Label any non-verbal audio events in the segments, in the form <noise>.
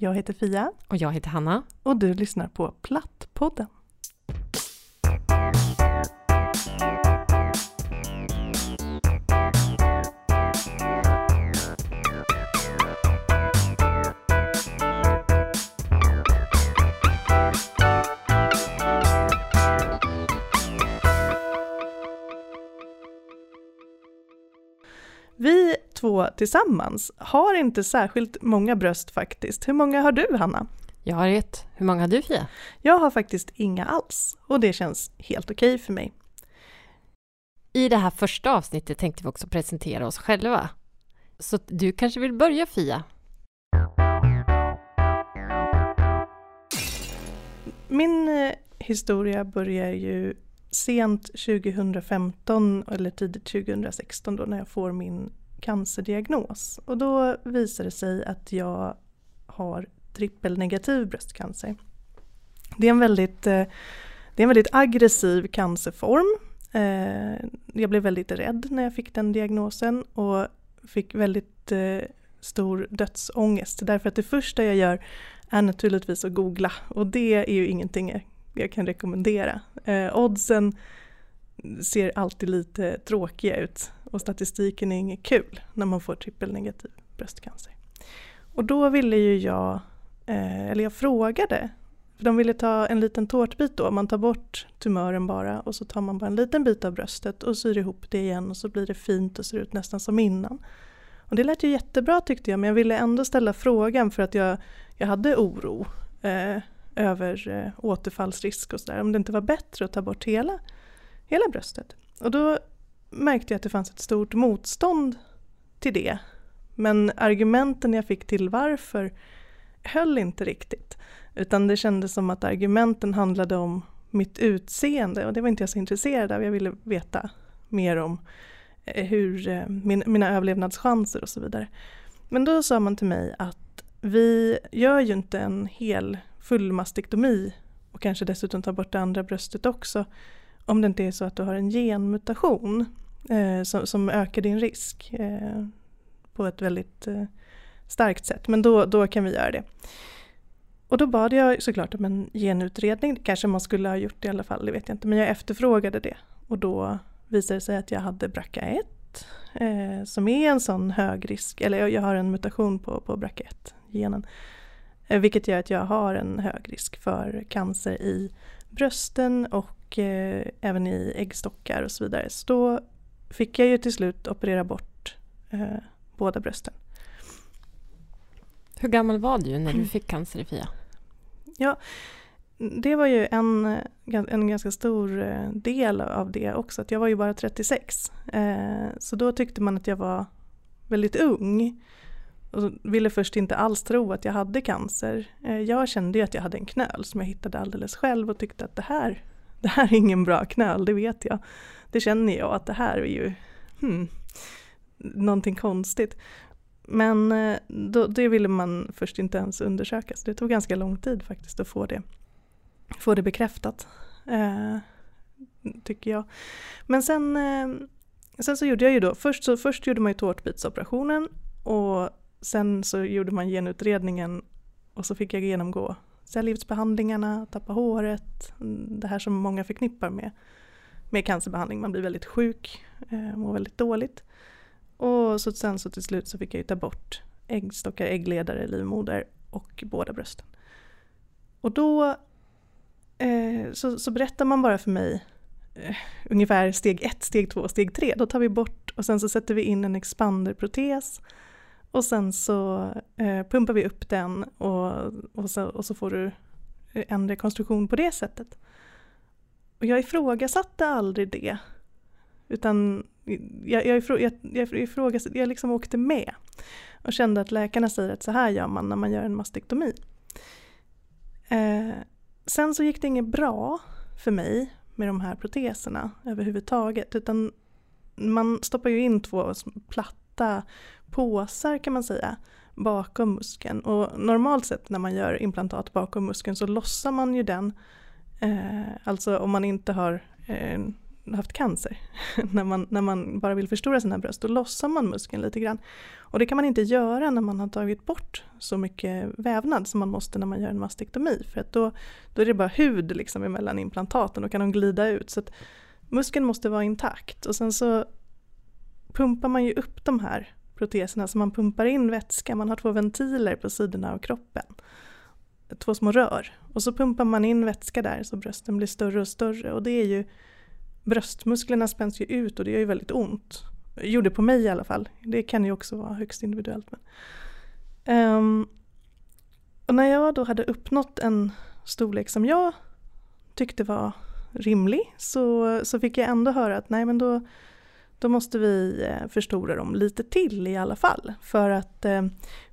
Jag heter Fia. Och jag heter Hanna. Och du lyssnar på Plattpodden. Tillsammans har inte särskilt många bröst faktiskt. Hur många har du Hanna? Jag har ett. Hur många har du Fia? Jag har faktiskt inga alls och det känns helt okej okay för mig. I det här första avsnittet tänkte vi också presentera oss själva. Så du kanske vill börja Fia? Min eh, historia börjar ju sent 2015 eller tidigt 2016 då när jag får min cancerdiagnos. Och då visar det sig att jag har trippelnegativ bröstcancer. Det är en väldigt, eh, det är en väldigt aggressiv cancerform. Eh, jag blev väldigt rädd när jag fick den diagnosen och fick väldigt eh, stor dödsångest. Därför att det första jag gör är naturligtvis att googla och det är ju ingenting jag kan rekommendera. Oddsen ser alltid lite tråkiga ut och statistiken är inget kul när man får trippelnegativ bröstcancer. Och då ville ju jag, eh, eller jag frågade, för de ville ta en liten tårtbit då, man tar bort tumören bara och så tar man bara en liten bit av bröstet och syr ihop det igen och så blir det fint och ser ut nästan som innan. Och det lät ju jättebra tyckte jag men jag ville ändå ställa frågan för att jag, jag hade oro eh, över eh, återfallsrisk och sådär. Om det inte var bättre att ta bort hela, hela bröstet. Och då märkte jag att det fanns ett stort motstånd till det. Men argumenten jag fick till varför höll inte riktigt. Utan det kändes som att argumenten handlade om mitt utseende och det var inte jag så intresserad av. Jag ville veta mer om eh, hur, eh, min, mina överlevnadschanser och så vidare. Men då sa man till mig att vi gör ju inte en hel full mastektomi och kanske dessutom tar bort det andra bröstet också om det inte är så att du har en genmutation eh, som, som, ökar din risk eh, på ett väldigt eh, starkt sätt. Men då, då kan vi göra det. Och då bad jag såklart om en genutredning. Kanske man skulle ha gjort det i alla fall, det vet jag inte. Men jag efterfrågade det. Och då visade det sig att jag hade BRCA1 eh, som är en sån hög risk, eller jag, jag har en mutation på, på BRCA1-genen. Eh, vilket gör att jag har en hög risk för cancer i brösten och eh, även i äggstockar och så vidare. Så då fick jag ju till slut operera bort eh, båda brösten. Hur gammal var du när du fick cancer i Fia? Ja, det var ju en, en ganska stor eh, del av det också. Att jag var ju bara 36. Eh, så då tyckte man att jag var väldigt ung. Och ville först inte alls tro att jag hade cancer. Eh, jag kände ju att jag hade en knöl som jag hittade alldeles själv och tyckte att det här, <laughs> det här är ingen bra knöl, det vet jag. Det känner jag att det här är ju hmm, någonting konstigt. Men eh, då, det ville man först inte ens undersöka så det tog ganska lång tid faktiskt att få det, få det bekräftat. Eh, tycker jag. Men sen, eh, sen så gjorde jag ju då, först, så, först gjorde man ju tårtbitsoperationen och sen så gjorde man genutredningen och så fick jag genomgå cellgiftsbehandlingarna, tappa håret, det här som många förknippar med, med cancerbehandling. Man blir väldigt sjuk, eh, mår väldigt dåligt. Och så sen så till slut så fick jag ju ta bort äggstockar, äggledare, livmoder och båda brösten. Och då eh, så, så berättar man bara för mig eh, ungefär steg ett, steg två, steg tre. Då tar vi bort och sen så sätter vi in en expanderprotes och sen så eh, pumpar vi upp den och, och, så, och så får du eh, en rekonstruktion på det sättet. Och jag ifrågasatte aldrig det. Utan jag, jag, ifrå, jag, jag, ifrågasatte, jag liksom åkte med. Och kände att läkarna säger att så här gör man när man gör en mastektomi. Eh, sen så gick det inget bra för mig med de här proteserna överhuvudtaget. Utan man stoppar ju in två platta påsar kan man säga bakom muskeln. Och normalt sett när man gör implantat bakom muskeln så lossar man ju den. Eh, alltså om man inte har eh, haft cancer. <laughs> när, man, när man bara vill förstora sina bröst, då lossar man muskeln lite grann. Och det kan man inte göra när man har tagit bort så mycket vävnad som man måste när man gör en mastektomi. För att då, då är det bara hud liksom emellan implantaten och kan de glida ut. Så att muskeln måste vara intakt. Och sen så pumpar man ju upp de här proteserna så man pumpar in vätska. Man har två ventiler på sidorna av kroppen. Två små rör. Och så pumpar man in vätska där så brösten blir större och större. Och det är ju bröstmusklerna spänns ju ut och det gör ju väldigt ont. Gjorde på mig i alla fall. Det kan ju också vara högst individuellt. Men. Um, och när jag då hade uppnått en storlek som jag tyckte var rimlig så, så fick jag ändå höra att nej men då, då måste vi eh, förstora dem lite till i alla fall. För att eh,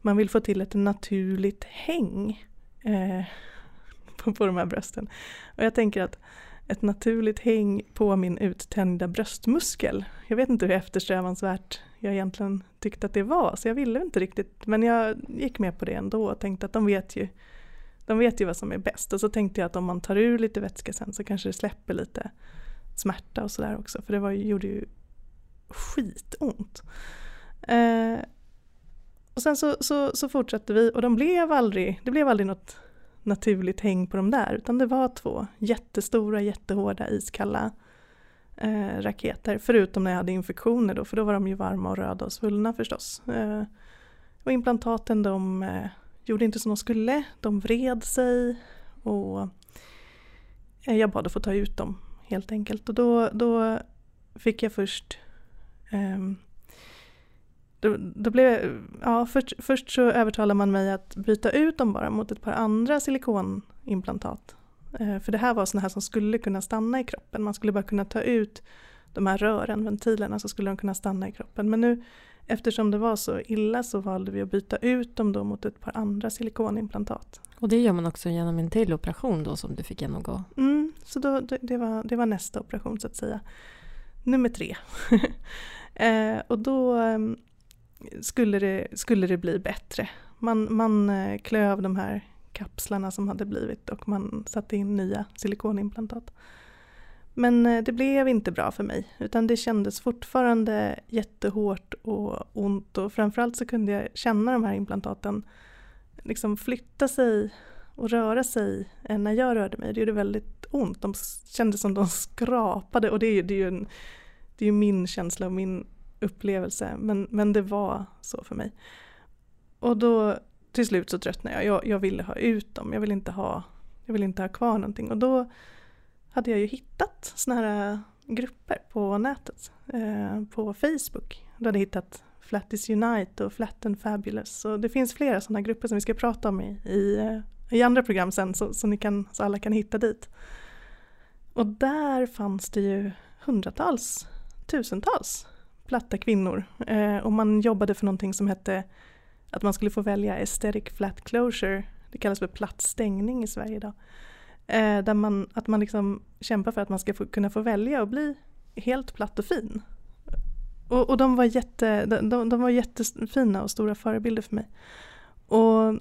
man vill få till ett naturligt häng eh, <laughs> på, på de här brösten. Och jag tänker att ett naturligt häng på min uttänjda bröstmuskel. Jag vet inte hur eftersträvansvärt jag egentligen tyckte att det var, så jag ville inte riktigt, men jag gick med på det ändå och tänkte att de vet ju, de vet ju vad som är bäst. Och så tänkte jag att om man tar ur lite vätska sen så kanske det släpper lite smärta och sådär också, för det var, gjorde ju skitont. Eh, och sen så, så, så, fortsatte vi och de blev aldrig, det blev aldrig något naturligt häng på de där utan det var två jättestora, jättehårda, iskalla eh, raketer. Förutom när jag hade infektioner då för då var de ju varma och röda och svullna förstås. Eh, och implantaten de eh, gjorde inte som de skulle, de vred sig och eh, jag bad att få ta ut dem helt enkelt. Och då, då fick jag först um, då, då blev, ja, först, först så övertalade man mig att byta ut dem bara mot ett par andra silikonimplantat. Eh, för det här var sådana här som skulle kunna stanna i kroppen. Man skulle bara kunna ta ut de här rören, ventilerna, så skulle de kunna stanna i kroppen. Men nu eftersom det var så illa så valde vi att byta ut dem då mot ett par andra silikonimplantat. Och det gör man också genom en till operation då som du fick genomgå? Mm, så då, det, var, det var nästa operation så att säga. Nummer tre. <laughs> eh, och då ehm, skulle det, skulle det bli bättre. Man, man eh, klöv de här kapslarna som hade blivit och man satte in nya silikonimplantat. Men eh, det blev inte bra för mig utan det kändes fortfarande jättehårt och ont och framförallt så kunde jag känna de här implantaten liksom flytta sig och röra sig eh, när jag rörde mig. Det gjorde väldigt ont. De kändes som de skrapade och det är, det är ju en, det är min känsla och min upplevelse men, men det var så för mig. Och då till slut så tröttnade jag. jag. Jag ville ha ut dem, jag ville inte ha, jag ville inte ha kvar någonting. Och då hade jag ju hittat såna här eh, grupper på nätet, eh, på Facebook. Då hade jag hittat Flattis Unite och Flat and Fabulous. Och det finns flera sådana grupper som vi ska prata om i, i, eh, i andra program sen så, så, ni kan, så alla kan hitta dit. Och där fanns det ju hundratals, tusentals platta kvinnor. Eh, och man jobbade för någonting som hette att man skulle få välja aesthetic flat closure. Det kallas för platt stängning i Sverige idag. Eh, där man, att man liksom kämpar för att man ska få, kunna få välja och bli helt platt och fin. Och, och de, var jätte, de, de var jättefina och stora förebilder för mig. Och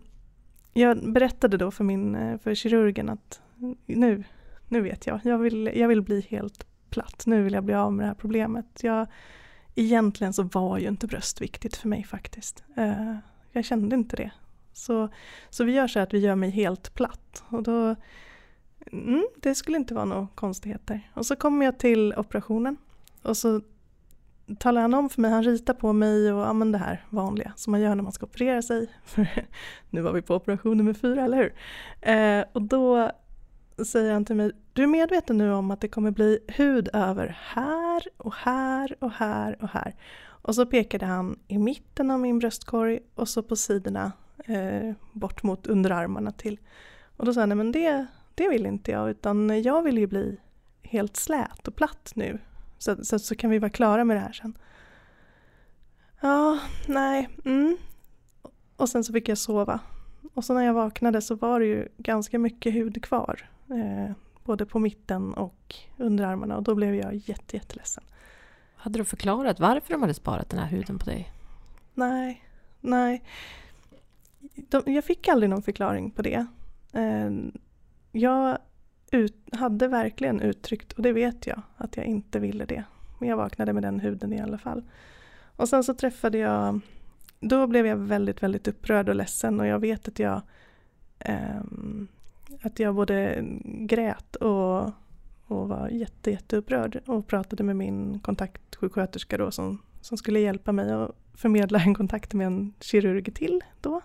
jag berättade då för, min, eh, för kirurgen att nu, nu vet jag, jag vill, jag vill bli helt platt, nu vill jag bli av med det här problemet. Jag, egentligen så var ju inte bröst viktigt för mig faktiskt. Eh, jag kände inte det. Så, så vi gör så att vi gör mig helt platt. Och då, mm, det skulle inte vara några konstigheter. Och så kommer jag till operationen och så talar han om för mig, han ritar på mig och ja, men det här vanliga som man gör när man ska operera sig. <laughs> Nu var vi på operation nummer fyra, eller hur? Eh, och då säger han till mig, du är medveten nu om att det kommer bli hud över här och här och här och här. Och så pekade han i mitten av min bröstkorg och så på sidorna eh, bort mot underarmarna till. Och då sa han, nej men det, det vill inte jag utan jag vill ju bli helt slät och platt nu. Så, så, så kan vi vara klara med det här sen. Ja, nej, mm. Och sen så fick jag sova. Och så när jag vaknade så var det ju ganska mycket hud kvar. Eh, både på mitten och underarmarna och då blev jag jätte, jätteledsen. Hade du förklarat varför de hade sparat den här huden på dig? Nej, nej. De, jag fick aldrig någon förklaring på det. Eh, jag ut, hade verkligen uttryckt, och det vet jag, att jag inte ville det. Men jag vaknade med den huden i alla fall. Och sen så träffade jag, då blev jag väldigt, väldigt upprörd och ledsen och jag vet att jag eh, att jag både grät och, och var jätte, jätteupprörd och pratade med min kontaktsjuksköterska då som, som skulle hjälpa mig att förmedla en kontakt med en kirurg till då.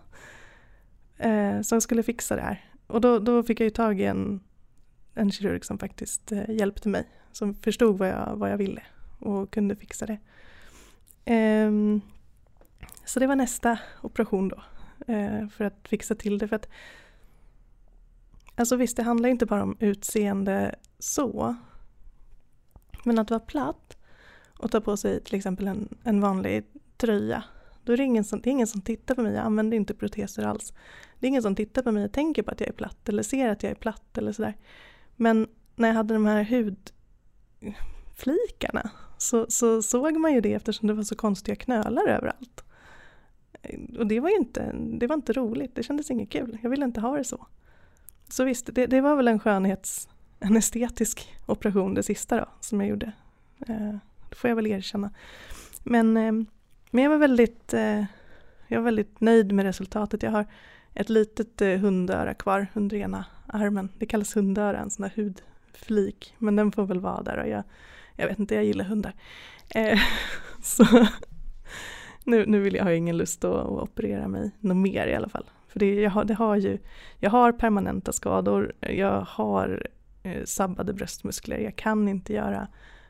Eh, som skulle fixa det här. Och då, då fick jag ju tag i en, en kirurg som faktiskt eh, hjälpte mig. Som förstod vad jag, vad jag ville och kunde fixa det. Eh, så det var nästa operation då. Eh, för att fixa till det. För att, alltså visst, det handlar inte bara om utseende så. Men att vara platt och ta på sig till exempel en, en vanlig tröja. Då är det, ingen som, det är ingen som tittar på mig, jag använder inte proteser alls. Det är ingen som tittar på mig och tänker på att jag är platt eller ser att jag är platt eller sådär. Men när jag hade de här hudflikarna så, så såg man ju det eftersom det var så konstiga knölar överallt. Och det var ju inte, det var inte roligt, det kändes inget kul. Jag ville inte ha det så. Så visst, det, det var väl en skönhets, en estetisk operation det sista då som jag gjorde. Eh, det får jag väl erkänna. Men, eh, men jag var väldigt, eh, jag var väldigt nöjd med resultatet. Jag har ett litet eh, hundöra kvar under ena armen. Det kallas hundöra, en sån där hudflik. Men den får väl vara där och jag, jag vet inte, jag gillar hundar. Eh, <laughs> så nu, nu vill jag, har jag ingen lust att, att operera mig något mer i alla fall. För det, jag, har, det har ju, jag har permanenta skador, jag har eh, sabbade bröstmuskler, jag kan inte göra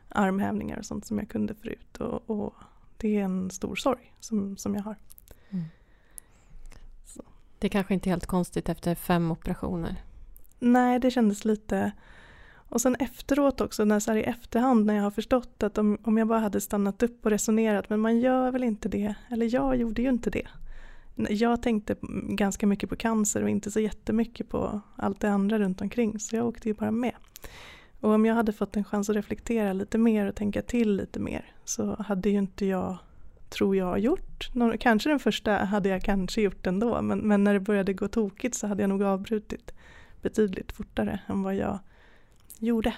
armhävningar och sånt som jag kunde förut. Och, och det är en stor sorg som, som jag har. Mm. Det är kanske inte helt konstigt efter fem operationer. Nej, det kändes lite... Och sen efteråt också, när så i efterhand när jag har förstått att om, om jag bara hade stannat upp och resonerat, men man gör väl inte det, eller jag gjorde ju inte det. Jag tänkte ganska mycket på cancer och inte så jättemycket på allt det andra runt omkring, så jag åkte ju bara med. Och om jag hade fått en chans att reflektera lite mer och tänka till lite mer så hade ju inte jag tror jag gjort. Kanske den första hade jag kanske gjort ändå men, men när det började gå tokigt så hade jag nog avbrutit betydligt fortare än vad jag gjorde.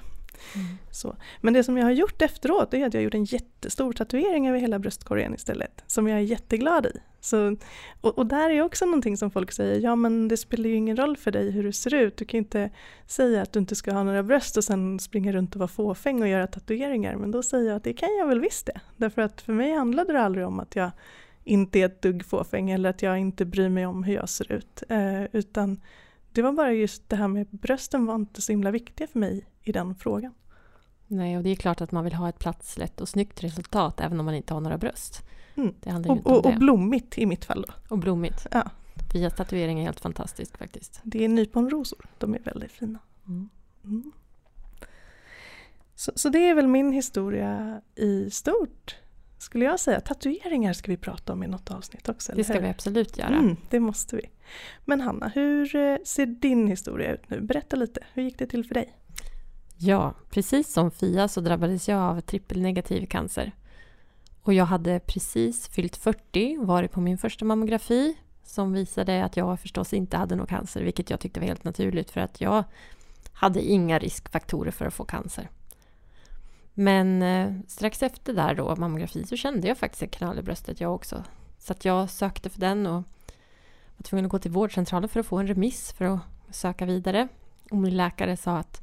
Mm. Så. Men det som jag har gjort efteråt är att jag gjort en jättestor tatuering över hela bröstkorgen istället. Som jag är jätteglad i. Så, och, och, där är också någonting som folk säger, ja men det spelar ju ingen roll för dig hur du ser ut. Du kan inte säga att du inte ska ha några bröst och sen springa runt och vara fåfäng och göra tatueringar. Men då säger jag att det kan jag väl visst det. Därför att för mig handlade det aldrig om att jag inte är ett dugg fåfäng eller att jag inte bryr mig om hur jag ser ut. Eh, utan det var bara just det här med brösten var inte så himla viktiga för mig i den frågan. Nej, och det är klart att man vill ha ett platslätt och snyggt resultat även om man inte har några bröst. Mm. Det handlar och, och, och blommigt i mitt fall då. Och blommigt. Ja. Via tatuering är helt fantastiskt faktiskt. Det är nyponrosor, de är väldigt fina. Mm. Mm. Så, så, det är väl min historia i stort skulle jag säga. Tatueringar ska vi prata om i något avsnitt också. Det ska vi absolut göra. Mm, det måste vi. Men Hanna, hur eh, ser din historia ut nu? Berätta lite, hur gick det till för dig? Ja, precis som Fia så drabbades jag av trippelnegativ cancer. Och jag hade precis fyllt 40, varit på min första mammografi som visade att jag förstås inte hade någon cancer, vilket jag tyckte var helt naturligt för att jag hade inga riskfaktorer för att få cancer. Men eh, strax efter där då, mammografi, så kände jag faktiskt en knall i bröstet jag också. Så att jag sökte för den och var tvungen att gå till vårdcentralen för att få en remiss för att söka vidare. Och min läkare sa att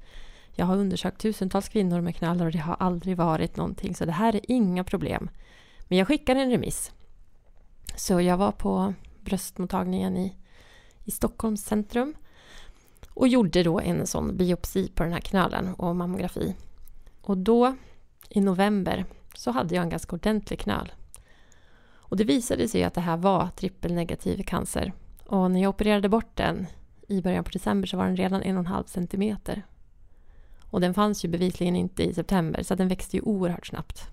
jag har undersökt tusentals kvinnor med knallar och det har aldrig varit någonting, så det här är inga problem. Men jag skickade en remiss. Så jag var på bröstmottagningen i, i Stockholms centrum och gjorde då en sån biopsi på den här knölen och mammografi. Och då i november så hade jag en ganska ordentlig knöl. Och det visade sig att det här var trippelnegativ cancer. Och när jag opererade bort den i början på december så var den redan en och en halv centimeter. Och den fanns ju bevisligen inte i september så den växte ju oerhört snabbt.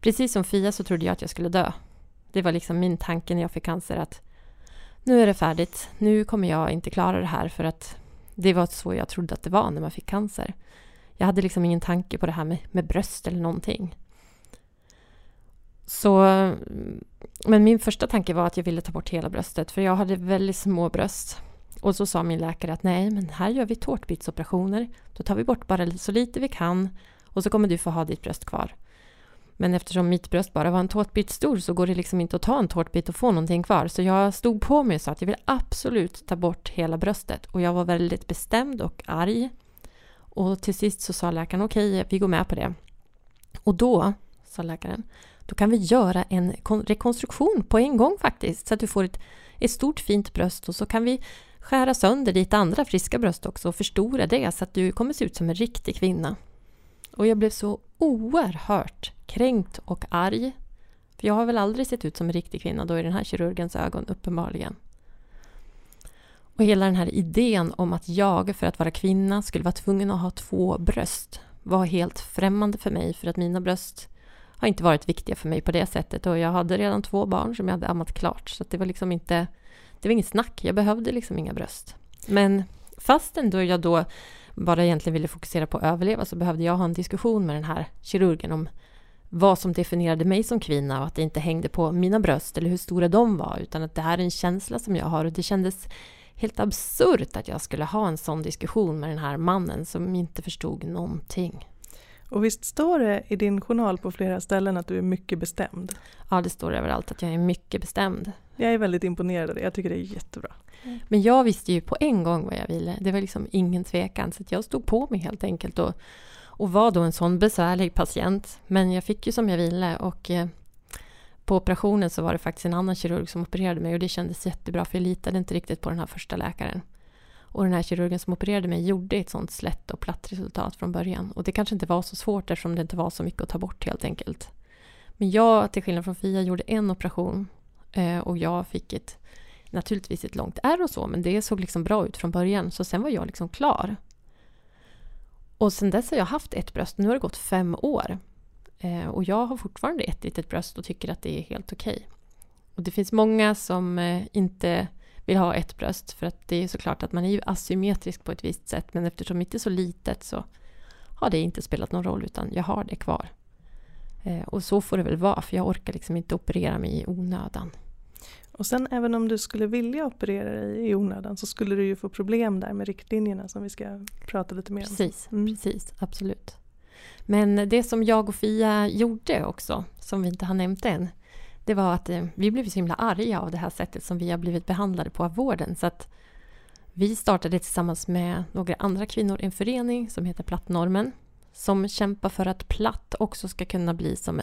Precis som Fia så trodde jag att jag skulle dö. Det var liksom min tanke när jag fick cancer att nu är det färdigt. Nu kommer jag inte klara det här för att det var så jag trodde att det var när man fick cancer. Jag hade liksom ingen tanke på det här med, med bröst eller någonting. Så, men min första tanke var att jag ville ta bort hela bröstet för jag hade väldigt små bröst. Och så sa min läkare att nej, men här gör vi tårtbitsoperationer. Då tar vi bort bara så lite vi kan och så kommer du få ha ditt bröst kvar. Men eftersom mitt bröst bara var en tårtbit stor så går det liksom inte att ta en tårtbit och få någonting kvar. Så jag stod på mig och sa att jag vill absolut ta bort hela bröstet. Och jag var väldigt bestämd och arg. Och till sist så sa läkaren okej, okay, vi går med på det. Och då, sa läkaren, då kan vi göra en rekonstruktion på en gång faktiskt. Så att du får ett, ett stort fint bröst och så kan vi skära sönder ditt andra friska bröst också och förstora det så att du kommer se ut som en riktig kvinna. Och jag blev så oerhört kränkt och arg. För jag har väl aldrig sett ut som en riktig kvinna då i den här kirurgens ögon, uppenbarligen. Och hela den här idén om att jag för att vara kvinna skulle vara tvungen att ha två bröst var helt främmande för mig för att mina bröst har inte varit viktiga för mig på det sättet och jag hade redan två barn som jag hade ammat klart så det var liksom inte det var inget snack, jag behövde liksom inga bröst. Men fastän då jag då bara egentligen ville fokusera på att överleva så behövde jag ha en diskussion med den här kirurgen om vad som definierade mig som kvinna och att det inte hängde på mina bröst eller hur stora de var utan att det här är en känsla som jag har och det kändes helt absurt att jag skulle ha en sån diskussion med den här mannen som inte förstod någonting. Och visst står det i din journal på flera ställen att du är mycket bestämd? Ja, det står överallt att jag är mycket bestämd. Jag är väldigt imponerad av det. Jag tycker det är jättebra. Mm. Men jag visste ju på en gång vad jag ville. Det var liksom ingen tvekan. Så jag stod på mig helt enkelt och, och var då en sån besvärlig patient. Men jag fick ju som jag ville och eh, på operationen så var det faktiskt en annan kirurg som opererade mig och det kändes jättebra för jag litade inte riktigt på den här första läkaren. Och den här kirurgen som opererade mig gjorde ett sånt slätt och platt resultat från början. Och det kanske inte var så svårt eftersom det inte var så mycket att ta bort helt enkelt. Men jag, till skillnad från Fia, gjorde en operation eh, och jag fick ett, naturligtvis ett långt ärr och så, men det såg liksom bra ut från början. Så sen var jag liksom klar. Och sen dess har jag haft ett bröst. Nu har det gått fem år. Eh, och jag har fortfarande ett litet bröst och tycker att det är helt okej. Okay. Och det finns många som eh, inte vill ha ett bröst. För att det är såklart att man är ju asymmetrisk på ett visst sätt. Men eftersom mitt är så litet så har det inte spelat någon roll utan jag har det kvar. Eh, och så får det väl vara för jag orkar liksom inte operera mig i onödan. Och sen även om du skulle vilja operera dig i onödan så skulle du ju få problem där med riktlinjerna som vi ska prata lite mer om. Precis, mm. precis absolut. Men det som jag och Fia gjorde också, som vi inte har nämnt än, det var att eh, vi blev så himla arga av det här sättet som vi har blivit behandlade på av vården. Så att vi startade tillsammans med några andra kvinnor en förening som heter Plattnormen som kämpar för att platt också ska kunna bli som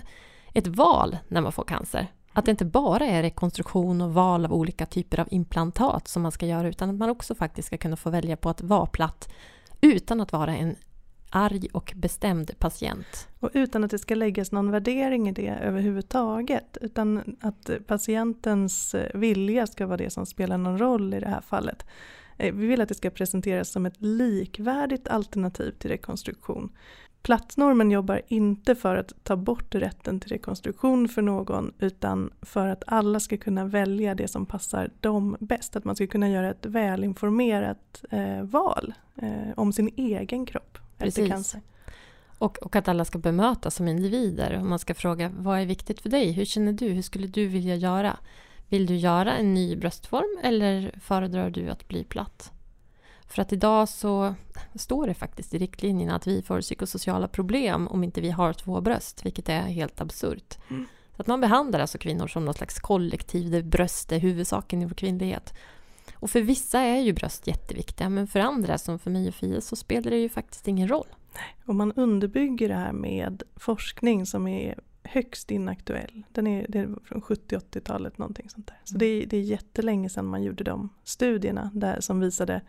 ett val när man får cancer. Att det inte bara är rekonstruktion och val av olika typer av implantat som man ska göra utan att man också faktiskt ska kunna få välja på att vara platt utan att vara en arg och bestämd patient. Och utan att det ska läggas någon värdering i det överhuvudtaget. Utan att patientens eh, vilja ska vara det som spelar någon roll i det här fallet. Eh, vi vill att det ska presenteras som ett likvärdigt alternativ till rekonstruktion. Platsnormen jobbar inte för att ta bort rätten till rekonstruktion för någon utan för att alla ska kunna välja det som passar dem bäst. Att man ska kunna göra ett välinformerat eh, val eh, om sin egen kropp Precis. cancer. Och, och att alla ska bemötas som individer. Och man ska fråga vad är viktigt för dig? Hur känner du? Hur skulle du vilja göra? Vill du göra en ny bröstform eller föredrar du att bli platt? För att idag så står det faktiskt i riktlinjerna att vi får psykosociala problem om inte vi har två bröst, vilket är helt absurt. Mm. Så att man behandlar alltså kvinnor som något slags kollektiv där bröst är huvudsaken i vår kvinnlighet. Och för vissa är ju bröst jätteviktiga, men för andra, som för mig och Fia, så spelar det ju faktiskt ingen roll. Och man underbygger det här med forskning som är högst inaktuell. Den är, det är från 70-80-talet någonting sånt där. Så mm. det är, det är jättelänge sedan man gjorde de studierna där som visade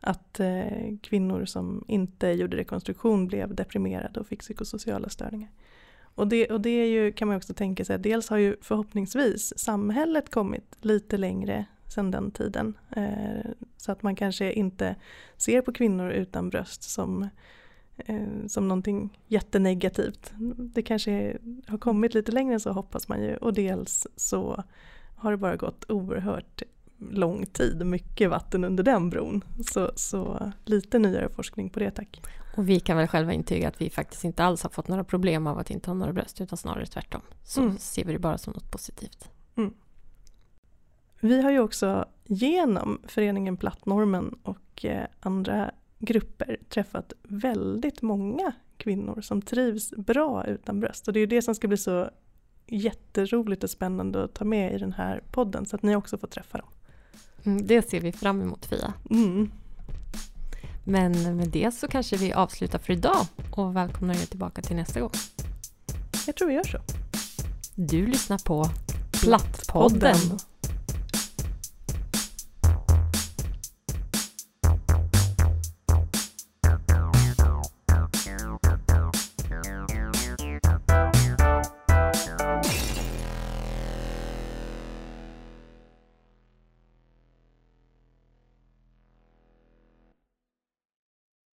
att eh, kvinnor som inte gjorde rekonstruktion blev deprimerade och fick psykosociala störningar. Och det, och det är ju, kan man också tänka sig, dels har ju förhoppningsvis samhället kommit lite längre sedan den tiden. Eh, så att man kanske inte ser på kvinnor utan bröst som, eh, som någonting jättenegativt. Det kanske har kommit lite längre än så hoppas man ju och dels så har det bara gått oerhört lång tid, mycket vatten under den bron. Så, så lite nyare forskning på det tack. Och vi kan väl själva intyga att vi faktiskt inte alls har fått några problem av att inte ha några bröst utan snarare tvärtom. Så mm. ser vi det bara som något positivt. Mm. Vi har ju också genom föreningen Plattnormen och eh, andra grupper träffat väldigt många kvinnor som trivs bra utan bröst. Och det är ju det som ska bli så jätteroligt och spännande att ta med i den här podden så att ni också får träffa dem. Mm, det ser vi fram emot Fia. Mm. Men med det så kanske vi avslutar för idag och välkomnar er tillbaka till nästa gång. Jag tror vi gör så. Du lyssnar på Plattpodden.